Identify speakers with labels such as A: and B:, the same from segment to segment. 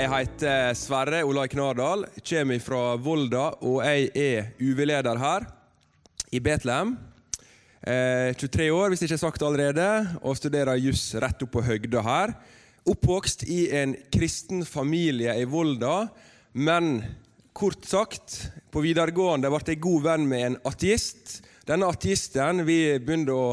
A: Jeg heter Sverre Olai Knardal, kommer fra Volda, og jeg er UV-leder her i Betlehem. Eh, 23 år, hvis det ikke er sagt allerede, og studerer juss rett opp på høgda her. Oppvokst i en kristen familie i Volda, men kort sagt, på videregående ble jeg god venn med en ateist. Denne ateisten vi begynte å,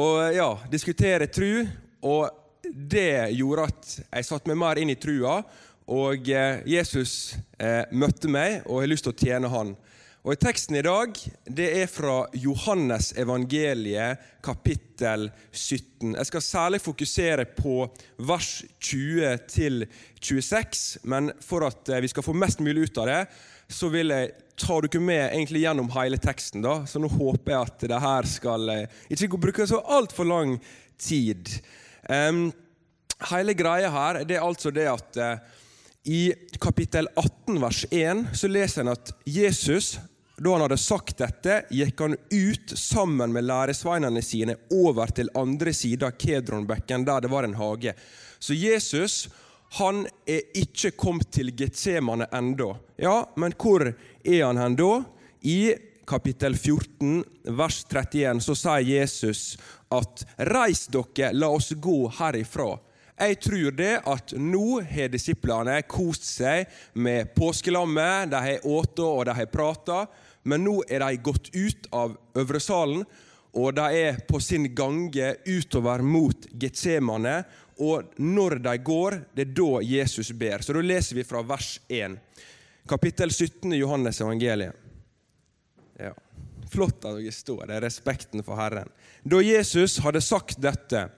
A: å ja, diskutere tru, og det gjorde at jeg satte meg mer inn i trua, og eh, Jesus eh, møtte meg, og jeg har lyst til å tjene han. Og Teksten i dag det er fra Johannes evangeliet kapittel 17. Jeg skal særlig fokusere på vers 20 til 26, men for at eh, vi skal få mest mulig ut av det, så vil jeg ta dere med egentlig gjennom hele teksten. da, Så nå håper jeg at det her skal ikke bruke så altfor lang tid. Um, hele greia her det er altså det at uh, i kapittel 18 vers 1 så leser en at Jesus, da han hadde sagt dette, gikk han ut sammen med læresveinene sine over til andre sida av Kedronbekken, der det var en hage. Så Jesus han er ikke kommet til Getsemane ennå. Ja, men hvor er han hen da? I kapittel 14, vers 31, så sier Jesus at 'reis dere, la oss gå herifra'. Jeg tror det at nå har disiplene kost seg med påskelammet. De har spist og de har prata, men nå er de gått ut av øvre salen, og de er på sin gange utover mot Getsemane. Og når de går, det er da Jesus ber. Så da leser vi fra vers 1. Kapittel 17 i Johannes evangeliet. Ja. Flott at dere står er Respekten for Herren. Da Jesus hadde sagt dette,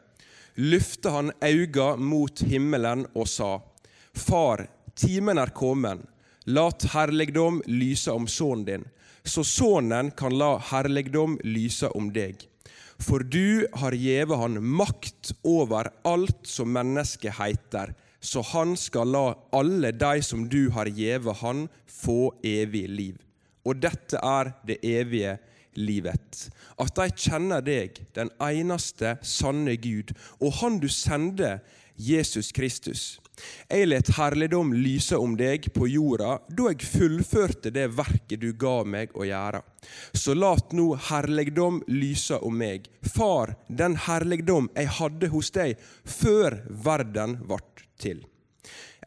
A: løfte han auga mot himmelen og sa, Far, timen er kommet, lat herligdom lyse om sønnen din, så sønnen kan la herligdom lyse om deg. For du har gjeve han makt over alt som mennesket heiter, så han skal la alle de som du har gjeve han, få evig liv. Og dette er det evige livet. At de kjenner deg, den eneste sanne Gud, og Han du sender, Jesus Kristus. Jeg let herligdom lyse om deg på jorda da jeg fullførte det verket du ga meg å gjøre. Så lat nå herligdom lyse om meg, Far, den herligdom jeg hadde hos deg før verden ble til.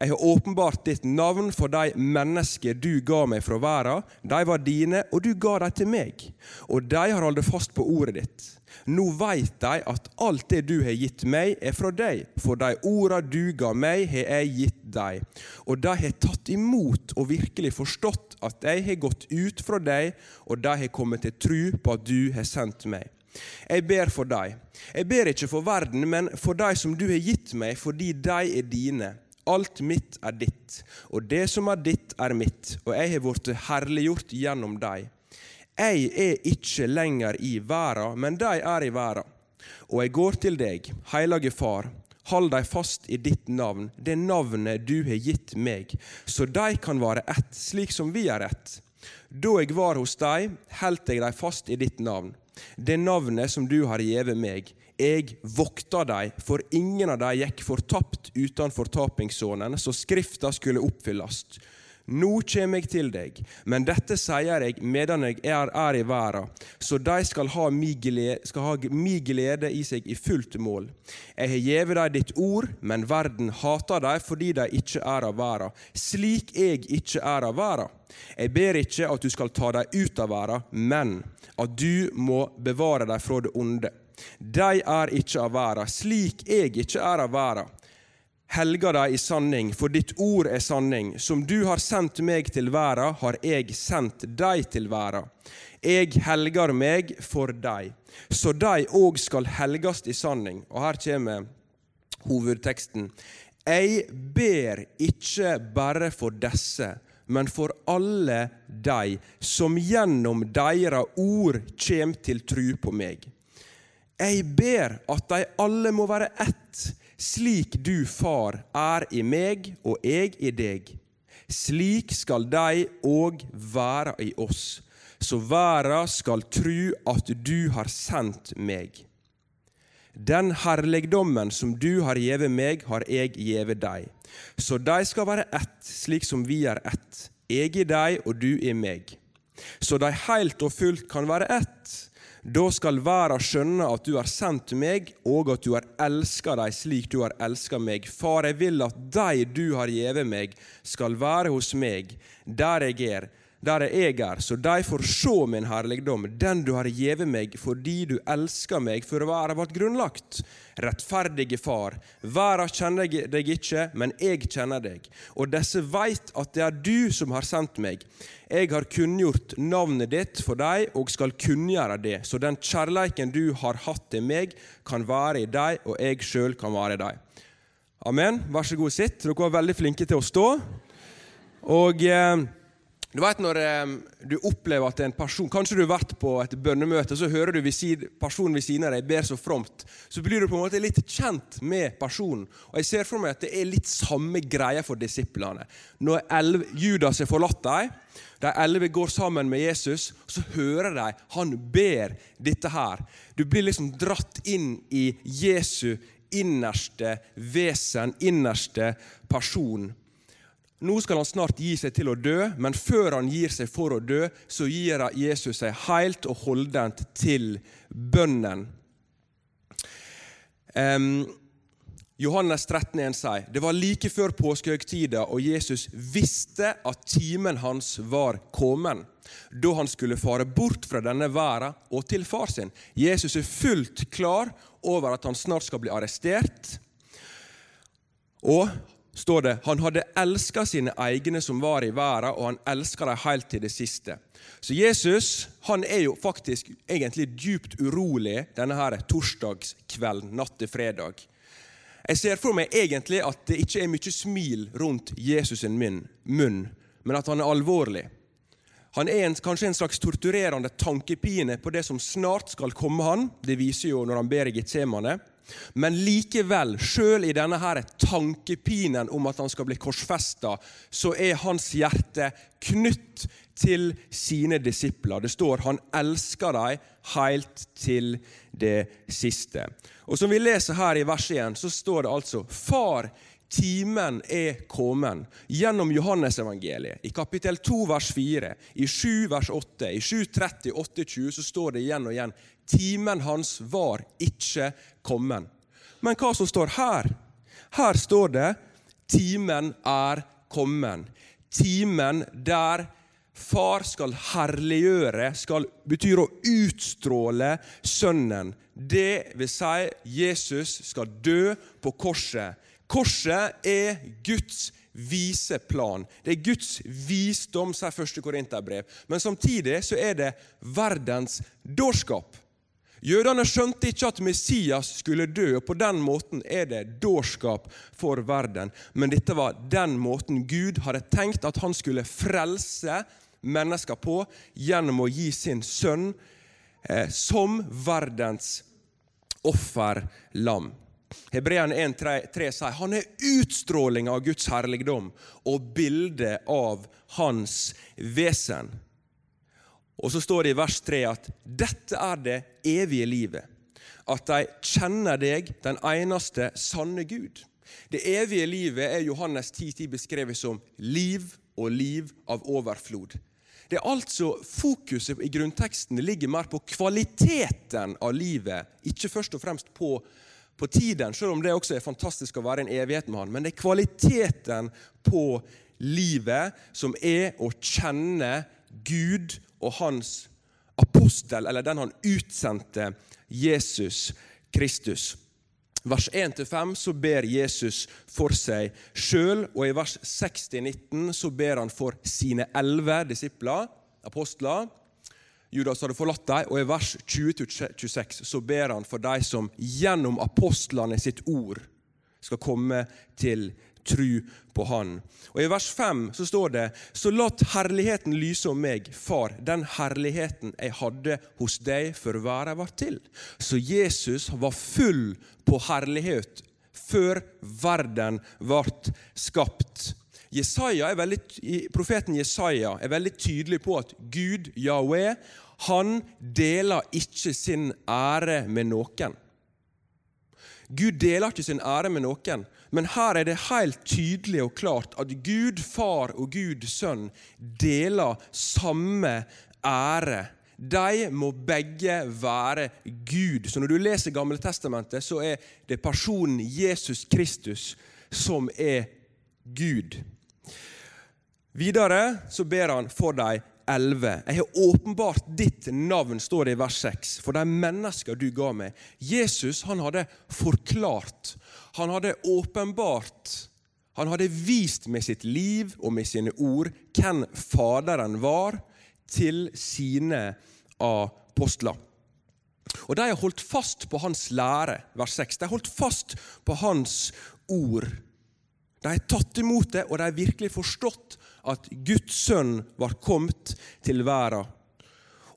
A: Jeg har åpenbart ditt navn for de mennesker du ga meg fra verden. De var dine, og du ga dem til meg. Og de har holdt fast på ordet ditt. Nå veit de at alt det du har gitt meg, er fra deg, for de orda du ga meg, har jeg gitt dem. Og de har tatt imot og virkelig forstått at jeg har gått ut fra deg, og de har kommet til tru på at du har sendt meg. Jeg ber for dem. Jeg ber ikke for verden, men for de som du har gitt meg, fordi de er dine. Alt mitt er ditt, og det som er ditt, er mitt, og jeg har blitt herliggjort gjennom deg. Jeg er ikke lenger i verden, men de er i verden. Og jeg går til deg, hellige Far, hold deg fast i ditt navn, det navnet du har gitt meg, så de kan være ett, slik som vi er ett. Da jeg var hos deg, holdt jeg dem fast i ditt navn, det navnet som du har gitt meg. Jeg vokta dei, for ingen av dei gikk fortapt uten fortapingssonen, så Skrifta skulle oppfylles. Nå kjem jeg til deg, men dette sier jeg medan jeg er, er i verden, så de skal ha mi glede, skal ha mi glede i seg i fullt mål. Jeg har gjeve dem ditt ord, men verden hater dem fordi de ikke er av verden, slik jeg ikke er av verden. Jeg ber ikke at du skal ta dem ut av verden, men at du må bevare dem fra det onde. De er ikke av verden, slik jeg ikke er av verden. Helga deg i sanning, for ditt ord er sanning. Som du har sendt meg til verden, har jeg sendt deg til verden. Jeg helger meg for deg, så de òg skal helgast i sanning. Og her kommer hovedteksten. Jeg ber ikke bare for disse, men for alle de som gjennom deres ord kjem til tru på meg. Jeg ber at de alle må være ett, slik du, Far, er i meg og jeg i deg. Slik skal de òg være i oss, så verden skal tru at du har sendt meg. Den herligdommen som du har gjeve meg, har jeg gjeve deg, så de skal være ett, slik som vi er ett, jeg i deg og du i meg, så de heilt og fullt kan være ett. Da skal verden skjønne at du har sendt meg, og at du har elska dem slik du har elska meg. Far, jeg vil at de du har gjeve meg, skal være hos meg, der jeg er, der jeg er, så de får se min herligdom, den du har gjeve meg fordi du elsker meg for verden ble grunnlagt. Rettferdige Far, verden kjenner deg ikke, men jeg kjenner deg, og disse veit at det er du som har sendt meg. Jeg har kunngjort navnet ditt for deg og skal kunngjøre det, så den kjærleiken du har hatt til meg, kan være i deg, og jeg sjøl kan være i deg. Amen. Vær så god, sitt. Dere var veldig flinke til å stå. Og... Eh, du vet når eh, du opplever at en person Kanskje du har vært på et bønnemøte, så hører du visid, personen ved siden av deg ber så fromt. Så blir du på en måte litt kjent med personen. Og Jeg ser for meg at det er litt samme greia for disiplene. Når elv, Judas har forlatt dem, de elleve går sammen med Jesus, så hører de han ber dette her. Du blir liksom dratt inn i Jesu innerste vesen, innerste person. Nå skal han snart gi seg til å dø, men før han gir seg for å dø, så gir Jesus seg helt og holdent til bønnen. Um, Johannes 13,1 sier det var like før påskehøytida, og Jesus visste at timen hans var kommet, da han skulle fare bort fra denne verden og til far sin. Jesus er fullt klar over at han snart skal bli arrestert. Og står det han hadde elska sine egne som var i verden, og han elska dem helt til det siste. Så Jesus han er jo faktisk egentlig djupt urolig denne her torsdagskvelden, natt til fredag. Jeg ser for meg egentlig at det ikke er mye smil rundt Jesus' sin munn, men at han er alvorlig. Han er en, kanskje en slags torturerende tankepine på det som snart skal komme han. Det viser jo når han ber i Getsemane. Men likevel, sjøl i denne her tankepinen om at han skal bli korsfesta, så er hans hjerte knytt til sine disipler. Det står han elsker dem helt til det siste. Og Som vi leser her i verset igjen, så står det altså Far, timen er kommet. Gjennom Johannesevangeliet, i kapittel 2 vers 4, i 7 vers 8, i 7.30, 8.20, så står det igjen og igjen timen hans var ikke kommet. Men hva som står her? Her står det 'timen er kommet'. Timen der far skal herliggjøre, skal betyr å utstråle Sønnen. Det vil si, Jesus skal dø på korset. Korset er Guds vise plan. Det er Guds visdom, sier første Korinterbrev. Men samtidig så er det verdens dårskap. Jødene skjønte ikke at Messias skulle dø, og på den måten er det dårskap for verden. Men dette var den måten Gud hadde tenkt at han skulle frelse mennesker på gjennom å gi sin sønn eh, som verdens offerlam. Hebreerne 1,3 sier han er utstråling av Guds herligdom og bilde av hans vesen. Og så står det i vers 3 at dette er det evige livet. At de kjenner deg, den eneste sanne Gud. Det evige livet er Johannes 10.10 beskrevet som liv og liv av overflod. Det er altså Fokuset i grunnteksten ligger mer på kvaliteten av livet, ikke først og fremst på, på tiden, selv om det også er fantastisk å være en evighet med han. Men det er kvaliteten på livet som er å kjenne Gud og hans apostel, eller den han utsendte, Jesus Kristus. Vers 1-5 så ber Jesus for seg sjøl, og i vers 60-19 så ber han for sine elleve disipler, apostler. Judas hadde forlatt dem, og i vers 20-26 så ber han for de som gjennom apostlene sitt ord skal komme til tru på Han. Og I vers 5 så står det Så lat herligheten lyse om meg, Far, den herligheten jeg hadde hos deg før verden var til. Så Jesus var full på herlighet før verden ble skapt. Jesaja er veldig, profeten Jesaja er veldig tydelig på at Gud, Yahweh, han deler ikke sin ære med noen. Gud deler ikke sin ære med noen, men her er det helt tydelig og klart at Gud far og Gud sønn deler samme ære. De må begge være Gud. Så Når du leser Gamle Testamentet, så er det personen Jesus Kristus som er Gud. Videre så ber han for de 11. Jeg har åpenbart ditt navn, står det i vers 6, for de mennesker du ga meg. Jesus han hadde forklart, han hadde åpenbart, han hadde vist med sitt liv og med sine ord hvem Faderen var til sine apostler. Og De har holdt fast på hans lære, vers 6. De har holdt fast på hans ord. De har tatt imot det, og de har virkelig forstått at Guds sønn var kommet til verden.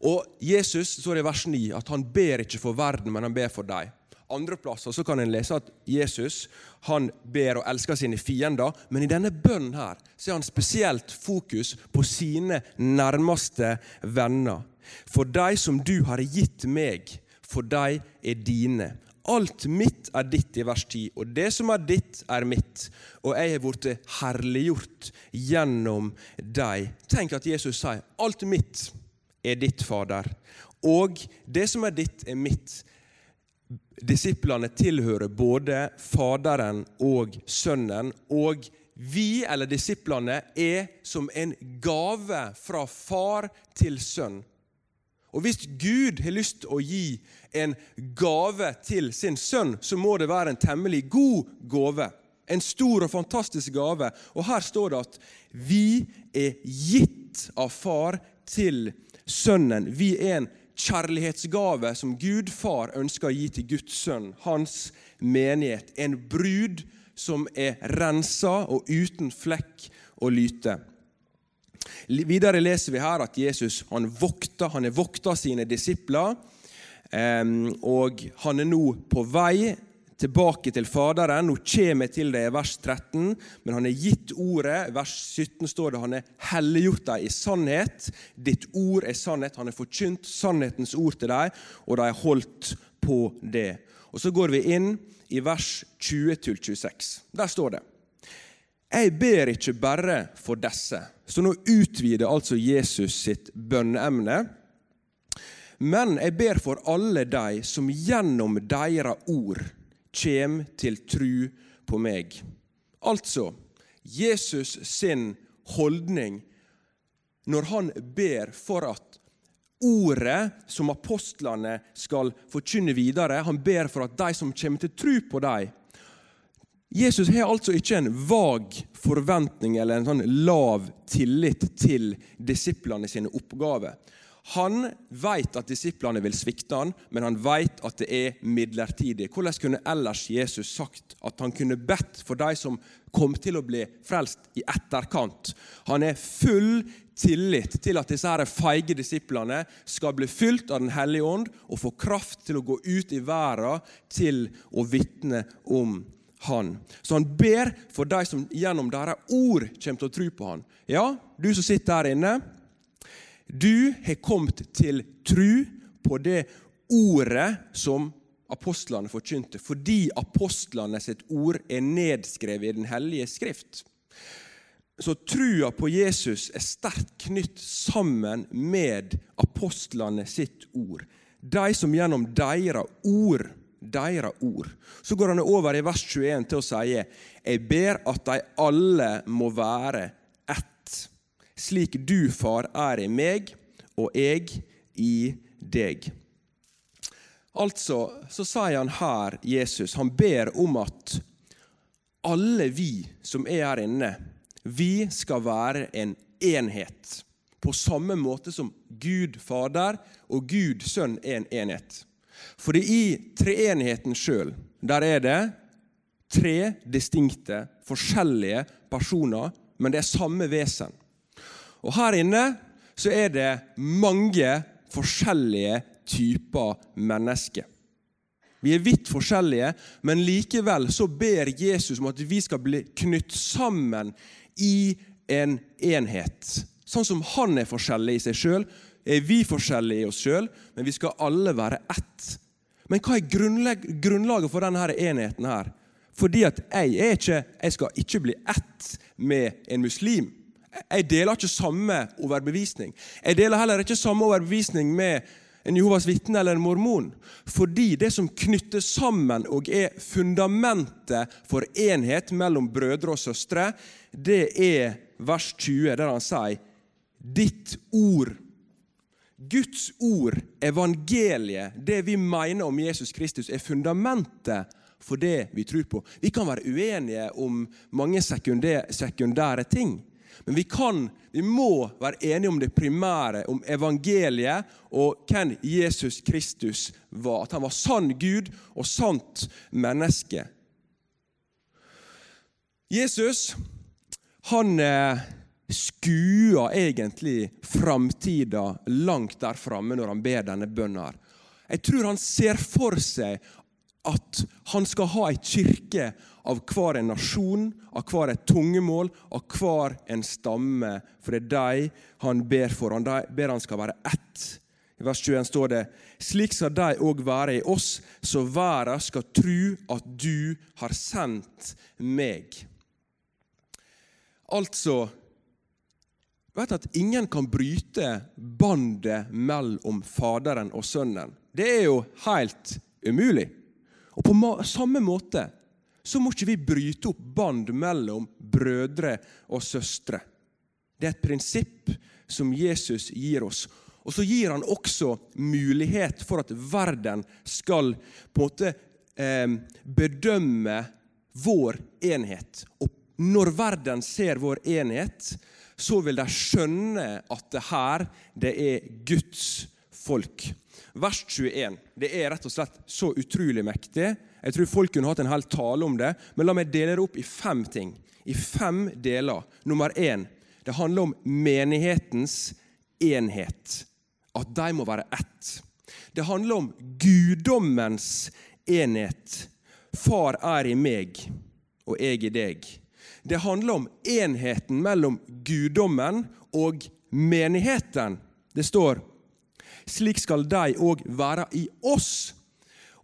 A: Og Jesus står i vers 9 at han ber ikke for verden, men han ber for deg. Andre plasser så kan en lese at Jesus han ber og elsker sine fiender, men i denne bønnen her så er han spesielt fokus på sine nærmeste venner. For de som du har gitt meg, for de er dine. Alt mitt er ditt, i vers 10, og det som er ditt, er mitt. Og jeg har blitt herliggjort gjennom deg. Tenk at Jesus sier alt mitt er ditt, Fader. Og det som er ditt, er mitt. Disiplene tilhører både Faderen og Sønnen. Og vi, eller disiplene, er som en gave fra far til sønn. Og Hvis Gud har lyst til å gi en gave til sin sønn, så må det være en temmelig god gave. En stor og fantastisk gave. Og Her står det at vi er gitt av far til sønnen. Vi er en kjærlighetsgave som Gud far ønsker å gi til Guds sønn, hans menighet. En brud som er rensa og uten flekk og lyte. Videre leser vi her at Jesus han vokter, han er vokta sine disipler. Og han er nå på vei tilbake til Faderen. Nå kommer jeg til det i vers 13, men han er gitt ordet. I vers 17 står det han er helliggjort dem i sannhet. Ditt ord er sannhet. Han har forkynt sannhetens ord til dem, og de har holdt på det. Og Så går vi inn i vers 20-26. Der står det Jeg ber ikke bare for disse så nå utvider altså Jesus sitt bønneemne. Men jeg ber for alle de som gjennom deres ord kjem til tru på meg. Altså Jesus sin holdning når han ber for at ordet som apostlene skal forkynne videre, han ber for at de som kommer til tru på dem, Jesus har altså ikke en vag forventning eller en sånn lav tillit til disiplene sine oppgaver. Han vet at disiplene vil svikte han, men han vet at det er midlertidig. Hvordan kunne ellers Jesus sagt at han kunne bedt for de som kom til å bli frelst i etterkant? Han er full tillit til at disse feige disiplene skal bli fylt av Den hellige ånd og få kraft til å gå ut i verden til å vitne om han. Så han ber for de som gjennom deres ord kommer til å tro på han. Ja, du som sitter her inne, du har kommet til tro på det ordet som apostlene forkynte, fordi apostlene sitt ord er nedskrevet i Den hellige skrift. Så trua på Jesus er sterkt knytt sammen med apostlene sitt ord. De som gjennom deres ord deres ord. Så går han over i vers 21 til å si Jeg ber at de alle må være ett, slik du, far, er i meg og jeg i deg. Altså så sier han her, Jesus, han ber om at alle vi som er her inne, vi skal være en enhet. På samme måte som Gud Fader og Gud Sønn er en enhet. Fordi i treenigheten sjøl, der er det tre distinkte, forskjellige personer, men det er samme vesen. Og her inne så er det mange forskjellige typer mennesker. Vi er vidt forskjellige, men likevel så ber Jesus om at vi skal bli knytt sammen i en enhet. Sånn som han er forskjellig i seg sjøl, er vi forskjellige i oss sjøl, men vi skal alle være ett. Men hva er grunnlaget for denne enheten her? Fordi at jeg, er ikke, jeg skal ikke bli ett med en muslim. Jeg deler ikke samme overbevisning. Jeg deler heller ikke samme overbevisning med en Jehovas vitne eller en mormon. Fordi det som knytter sammen og er fundamentet for enhet mellom brødre og søstre, det er vers 20, der han sier ditt ord. Guds ord, evangeliet, det vi mener om Jesus Kristus, er fundamentet for det vi tror på. Vi kan være uenige om mange sekundære ting. Men vi kan, vi må være enige om det primære, om evangeliet og hvem Jesus Kristus var. At han var sann Gud og sant menneske. Jesus han eh, skuer egentlig framtida langt der framme når han ber denne bønnen. Jeg tror han ser for seg at han skal ha ei kirke av hver en nasjon, av hver et tungemål, av hver en stamme. For det er de han ber for. Han ber han skal være ett. I vers 21 står det slik skal de òg være i oss, så verden skal tru at du har sendt meg. Altså vet at Ingen kan bryte bandet mellom Faderen og Sønnen. Det er jo helt umulig. Og På samme måte så må ikke vi bryte opp band mellom brødre og søstre. Det er et prinsipp som Jesus gir oss. Og så gir han også mulighet for at verden skal på en måte eh, bedømme vår enhet. Og når verden ser vår enhet, så vil de skjønne at det her det er Guds folk vers 21. Det er rett og slett så utrolig mektig. Jeg tror folk kunne hatt en hel tale om det, men la meg dele det opp i fem ting. I fem deler. Nummer én det handler om menighetens enhet. At de må være ett. Det handler om guddommens enhet. Far er i meg, og jeg i deg. Det handler om enheten mellom guddommen og menigheten. Det står slik skal de òg være i oss.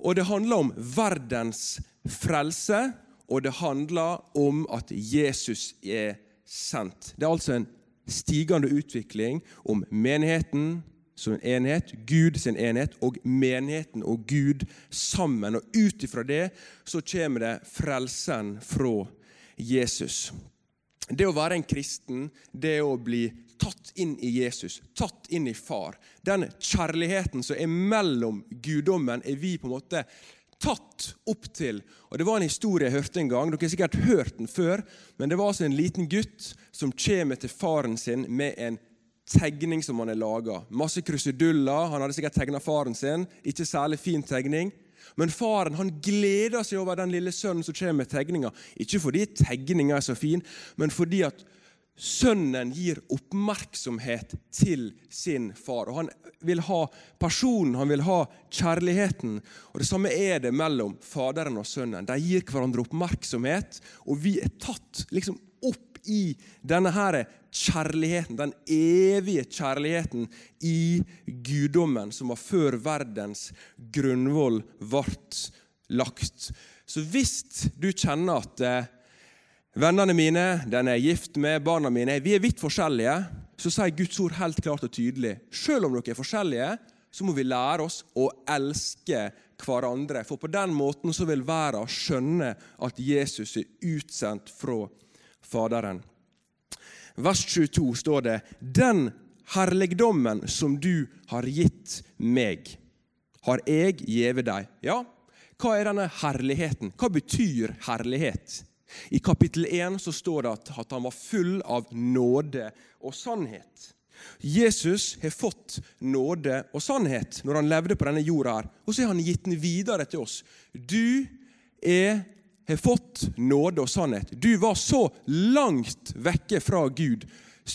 A: Og det handler om verdens frelse, og det handler om at Jesus er sendt. Det er altså en stigende utvikling om menigheten som en enhet, Gud sin enhet, og menigheten og Gud sammen. Og ut ifra det så kommer det frelsen fra Jesus. Det å være en kristen, det å bli tatt inn i Jesus, tatt inn i Far. Den kjærligheten som er mellom guddommen, er vi på en måte tatt opp til. Og Det var en historie jeg hørte en gang. Dere har sikkert hørt den før. Men det var altså en liten gutt som kommer til faren sin med en tegning som han har laga. Masse kruseduller. Han hadde sikkert tegna faren sin. Ikke særlig fin tegning. Men faren han gleder seg over den lille sønnen som kommer med tegninga. Ikke fordi tegninga er så fin, men fordi at Sønnen gir oppmerksomhet til sin far. og Han vil ha personen, han vil ha kjærligheten. Og Det samme er det mellom Faderen og Sønnen. De gir hverandre oppmerksomhet, og vi er tatt liksom opp i denne her kjærligheten, den evige kjærligheten i guddommen som var før verdens grunnvoll ble lagt. Så hvis du kjenner at eh, Vennene mine, den jeg er gift med, barna mine Vi er vidt forskjellige. Så sier Guds ord helt klart og tydelig selv om dere er forskjellige, så må vi lære oss å elske hverandre. For på den måten så vil verden skjønne at Jesus er utsendt fra Faderen. Vers 22 står det Den herligdommen som du har gitt meg, har jeg gjeve deg. Ja, hva er denne herligheten? Hva betyr herlighet? I kapittel 1 så står det at, han var full av nåde og sannhet. Jesus har fått nåde og sannhet når han levde på denne jorda, her, og så har han gitt den videre til oss. Du er har fått nåde og sannhet. Du var så langt vekke fra Gud.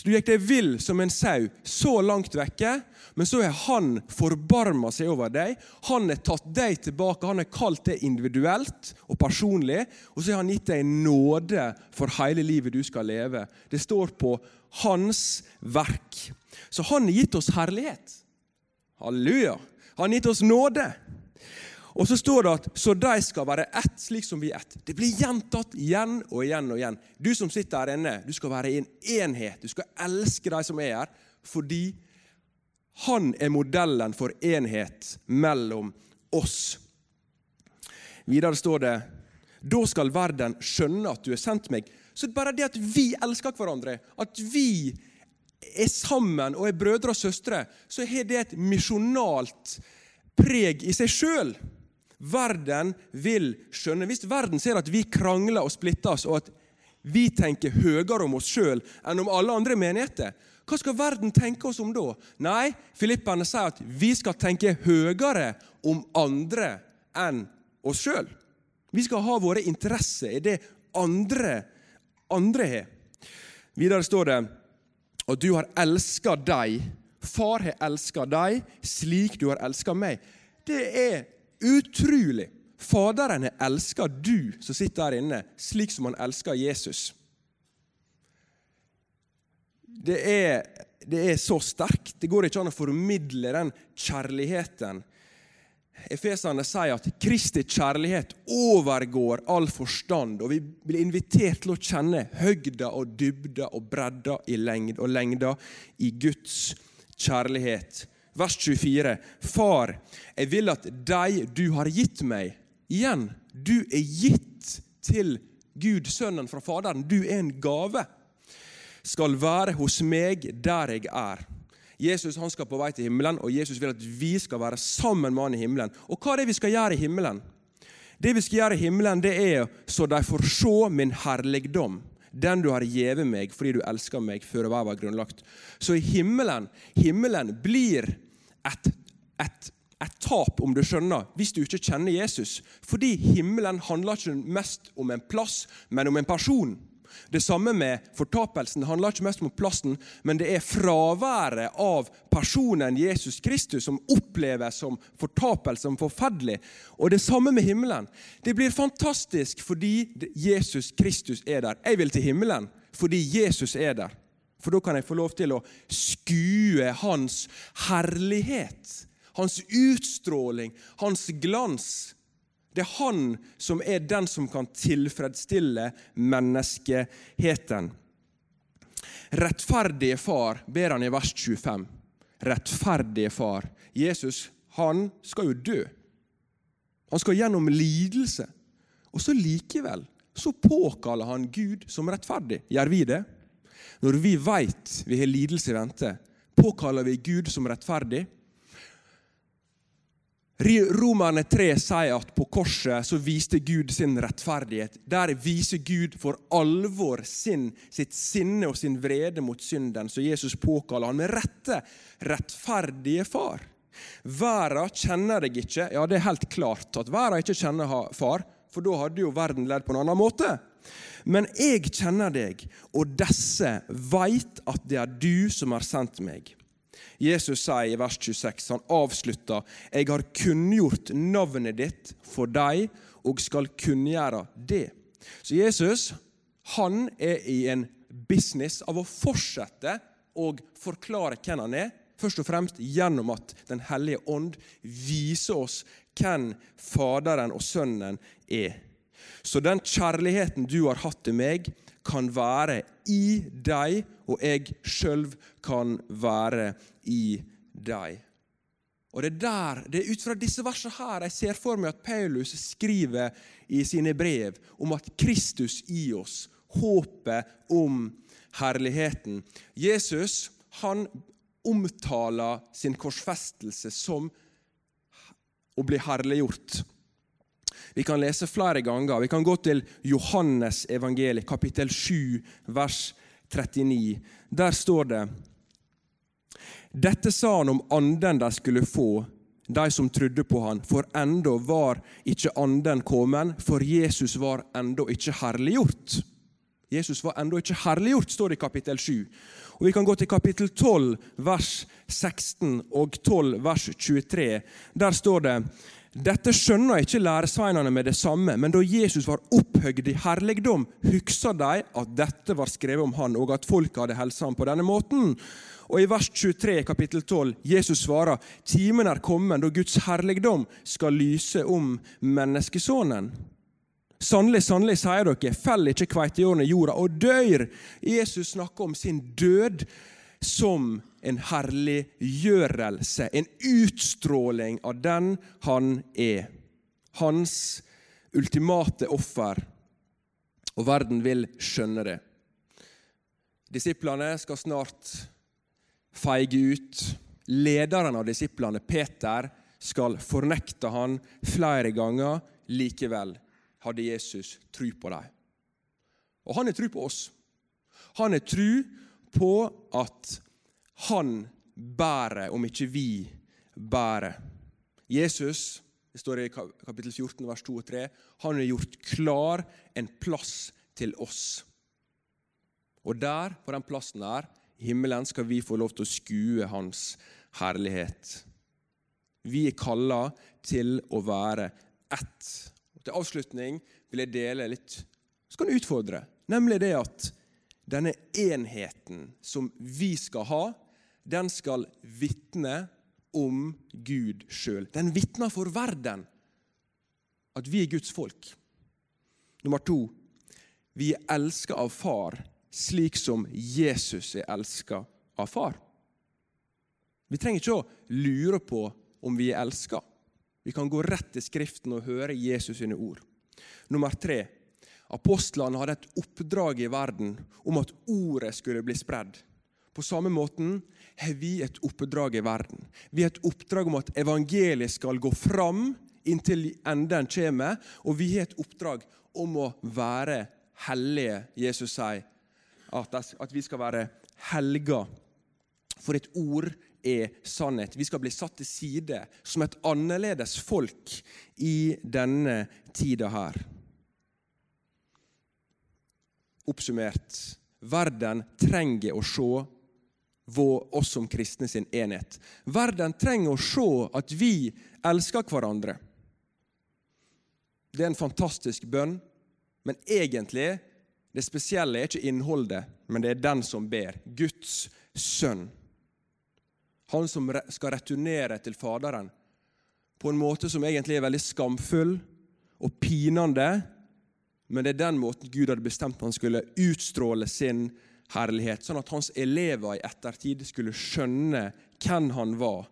A: Du gikk deg vill som en sau, så langt vekke, men så har han forbarma seg over deg. Han har tatt deg tilbake, han har kalt det individuelt og personlig, og så har han gitt deg nåde for hele livet du skal leve. Det står på hans verk. Så han har gitt oss herlighet. Halleluja. Han har gitt oss nåde. Og så står det at så de skal være ett, slik som vi er ett. Det blir gjentatt igjen og igjen og igjen. Du som sitter her inne, du skal være i en enhet. Du skal elske de som er her, fordi han er modellen for enhet mellom oss. Videre står det da skal verden skjønne at du har sendt meg. Så bare det at vi elsker hverandre, at vi er sammen og er brødre og søstre, så har det et misjonalt preg i seg sjøl verden vil skjønne. Hvis verden ser at vi krangler og splitter oss, og at vi tenker høyere om oss sjøl enn om alle andre menigheter, hva skal verden tenke oss om da? Nei, Filipperne sier at vi skal tenke høyere om andre enn oss sjøl. Vi skal ha våre interesser i det andre, andre har. Videre står det at du har elska deg. Far har elska deg slik du har elska meg. Det er Utrolig! Faderen elska du som sitter her inne, slik som han elsker Jesus. Det er, det er så sterkt. Det går ikke an å formidle den kjærligheten. Efeserne sier at Kristi kjærlighet overgår all forstand, og vi blir invitert til å kjenne høgda og dybda og bredda og lengda i Guds kjærlighet vers 24. Far, jeg vil at deg du har gitt meg Igjen, du er gitt til Gud, Sønnen fra Faderen. Du er en gave. Skal være hos meg der jeg er. Jesus han skal på vei til himmelen, og Jesus vil at vi skal være sammen med han i himmelen. Og hva er det vi skal gjøre i himmelen? Det vi skal gjøre i himmelen, det er så de får se min herligdom den du har gjeve meg fordi du elsker meg før verden var grunnlagt. Så i himmelen, himmelen blir et, et, et, tap, om du skjønner, hvis du ikke kjenner Jesus. Fordi himmelen handler ikke mest om en plass, men om en person. Det samme med fortapelsen. Det handler ikke mest om plassen, men det er fraværet av personen Jesus Kristus som oppleves som fortapelse, som forferdelig. Og det samme med himmelen. Det blir fantastisk fordi Jesus Kristus er der. Jeg vil til himmelen fordi Jesus er der. For da kan jeg få lov til å skue hans herlighet, hans utstråling, hans glans. Det er han som er den som kan tilfredsstille menneskeheten. Rettferdige far, ber han i vers 25. Rettferdige far. Jesus han skal jo dø. Han skal gjennom lidelse. Og så likevel så påkaller han Gud som rettferdig. Gjør vi det? Når vi veit vi har lidelse i vente, påkaller vi Gud som rettferdig. Romerne 3 sier at på korset så viste Gud sin rettferdighet. Der viser Gud for alvor sin, sitt sinne og sin vrede mot synden. Så Jesus påkaller han med rette rettferdige far. Verden kjenner deg ikke. Ja, det er helt klart at verden ikke kjenner far, for da hadde jo verden ledd på en annen måte. Men jeg kjenner deg, og disse veit at det er du som har sendt meg. Jesus sier i vers 26, han avslutter, jeg har kunngjort navnet ditt for deg og skal kunngjøre det. Så Jesus han er i en business av å fortsette å forklare hvem han er, først og fremst gjennom at Den hellige ånd viser oss hvem Faderen og Sønnen er. Så den kjærligheten du har hatt til meg, kan være i deg, og jeg sjøl kan være i deg. Og Det er der, det er ut fra disse versene her jeg ser for meg at Paulus skriver i sine brev om at Kristus i oss, håpet om herligheten. Jesus han omtaler sin korsfestelse som å bli herliggjort. Vi kan lese flere ganger. Vi kan gå til Johannes evangeliet, kapittel 7, vers 39. Der står det Dette sa han om anden de skulle få, de som trodde på han, for enda var ikke anden kommet, for Jesus var enda ikke herliggjort. Jesus var enda ikke herliggjort, står det i kapittel 7. Og Vi kan gå til kapittel 12, vers 16 og 12, vers 23. Der står det dette skjønner ikke læresveinene med det samme, men da Jesus var opphøgd i herligdom, huksa de at dette var skrevet om han, og at folket hadde helsa ham på denne måten. Og I vers 23 kapittel 12 Jesus svarer timen er kommet da Guds herligdom skal lyse om menneskesonen. Sannelig, sannelig, sier dere, fell ikke kveitejorden i jorda og dør. Jesus snakker om sin død som en herliggjørelse, en utstråling av den han er. Hans ultimate offer. Og verden vil skjønne det. Disiplene skal snart feige ut. Lederen av disiplene, Peter, skal fornekte han flere ganger. Likevel hadde Jesus tru på dem. Og han har tru på oss. Han har tru på at han bærer, om ikke vi bærer. Jesus det står i kapittel 14, vers 2 og 3, han har gjort klar en plass til oss. Og der, på den plassen der, i himmelen, skal vi få lov til å skue hans herlighet. Vi er kalla til å være ett. Og Til avslutning vil jeg dele litt Så kan jeg utfordre, nemlig det at denne enheten som vi skal ha, den skal vitne om Gud sjøl. Den vitner for verden at vi er Guds folk. Nummer to vi er elska av Far slik som Jesus er elska av Far. Vi trenger ikke å lure på om vi er elska. Vi kan gå rett til Skriften og høre Jesus sine ord. Nummer tre. Apostlene hadde et oppdrag i verden om at ordet skulle bli spredd. På samme måten har vi et oppdrag i verden. Vi har et oppdrag om at evangeliet skal gå fram inntil enden kommer, og vi har et oppdrag om å være hellige. Jesus sier at vi skal være helga. For et ord er sannhet. Vi skal bli satt til side som et annerledes folk i denne tida her. Oppsummert verden trenger å se oss som kristne sin enhet. Verden trenger å se at vi elsker hverandre. Det er en fantastisk bønn, men egentlig det spesielle er ikke innholdet, men det er den som ber. Guds sønn. Han som skal returnere til Faderen på en måte som egentlig er veldig skamfull og pinende, men det er den måten Gud hadde bestemt han skulle utstråle sin herlighet, sånn at hans elever i ettertid skulle skjønne hvem han var.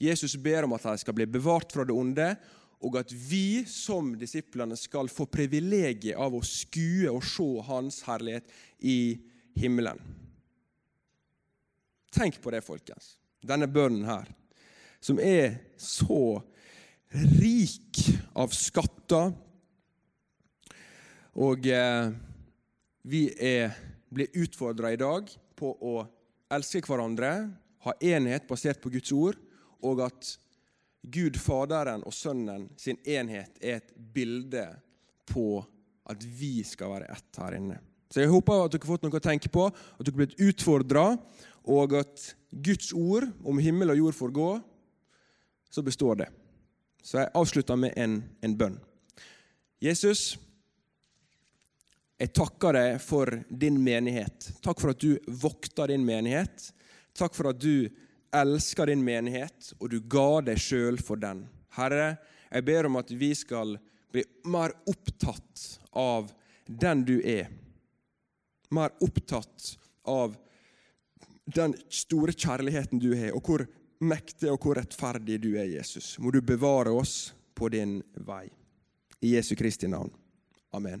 A: Jesus ber om at de skal bli bevart fra det onde, og at vi som disiplene skal få privilegiet av å skue og se hans herlighet i himmelen. Tenk på det, folkens denne bønnen her, som er så rik av skatter. Og eh, vi er, blir utfordra i dag på å elske hverandre, ha enhet basert på Guds ord, og at Gud, Faderen og Sønnen sin enhet er et bilde på at vi skal være ett her inne. Så Jeg håper at dere har fått noe å tenke på, at dere har blitt utfordra, og at Guds ord om himmel og jord får gå, så består det. Så jeg avslutter med en, en bønn. Jesus, jeg takker deg for din menighet. Takk for at du vokter din menighet. Takk for at du elsker din menighet, og du ga deg sjøl for den. Herre, jeg ber om at vi skal bli mer opptatt av den du er. Mer opptatt av den store kjærligheten du har, og hvor mektig og hvor rettferdig du er, Jesus. Må du bevare oss på din vei. I Jesu Kristi navn. Amen.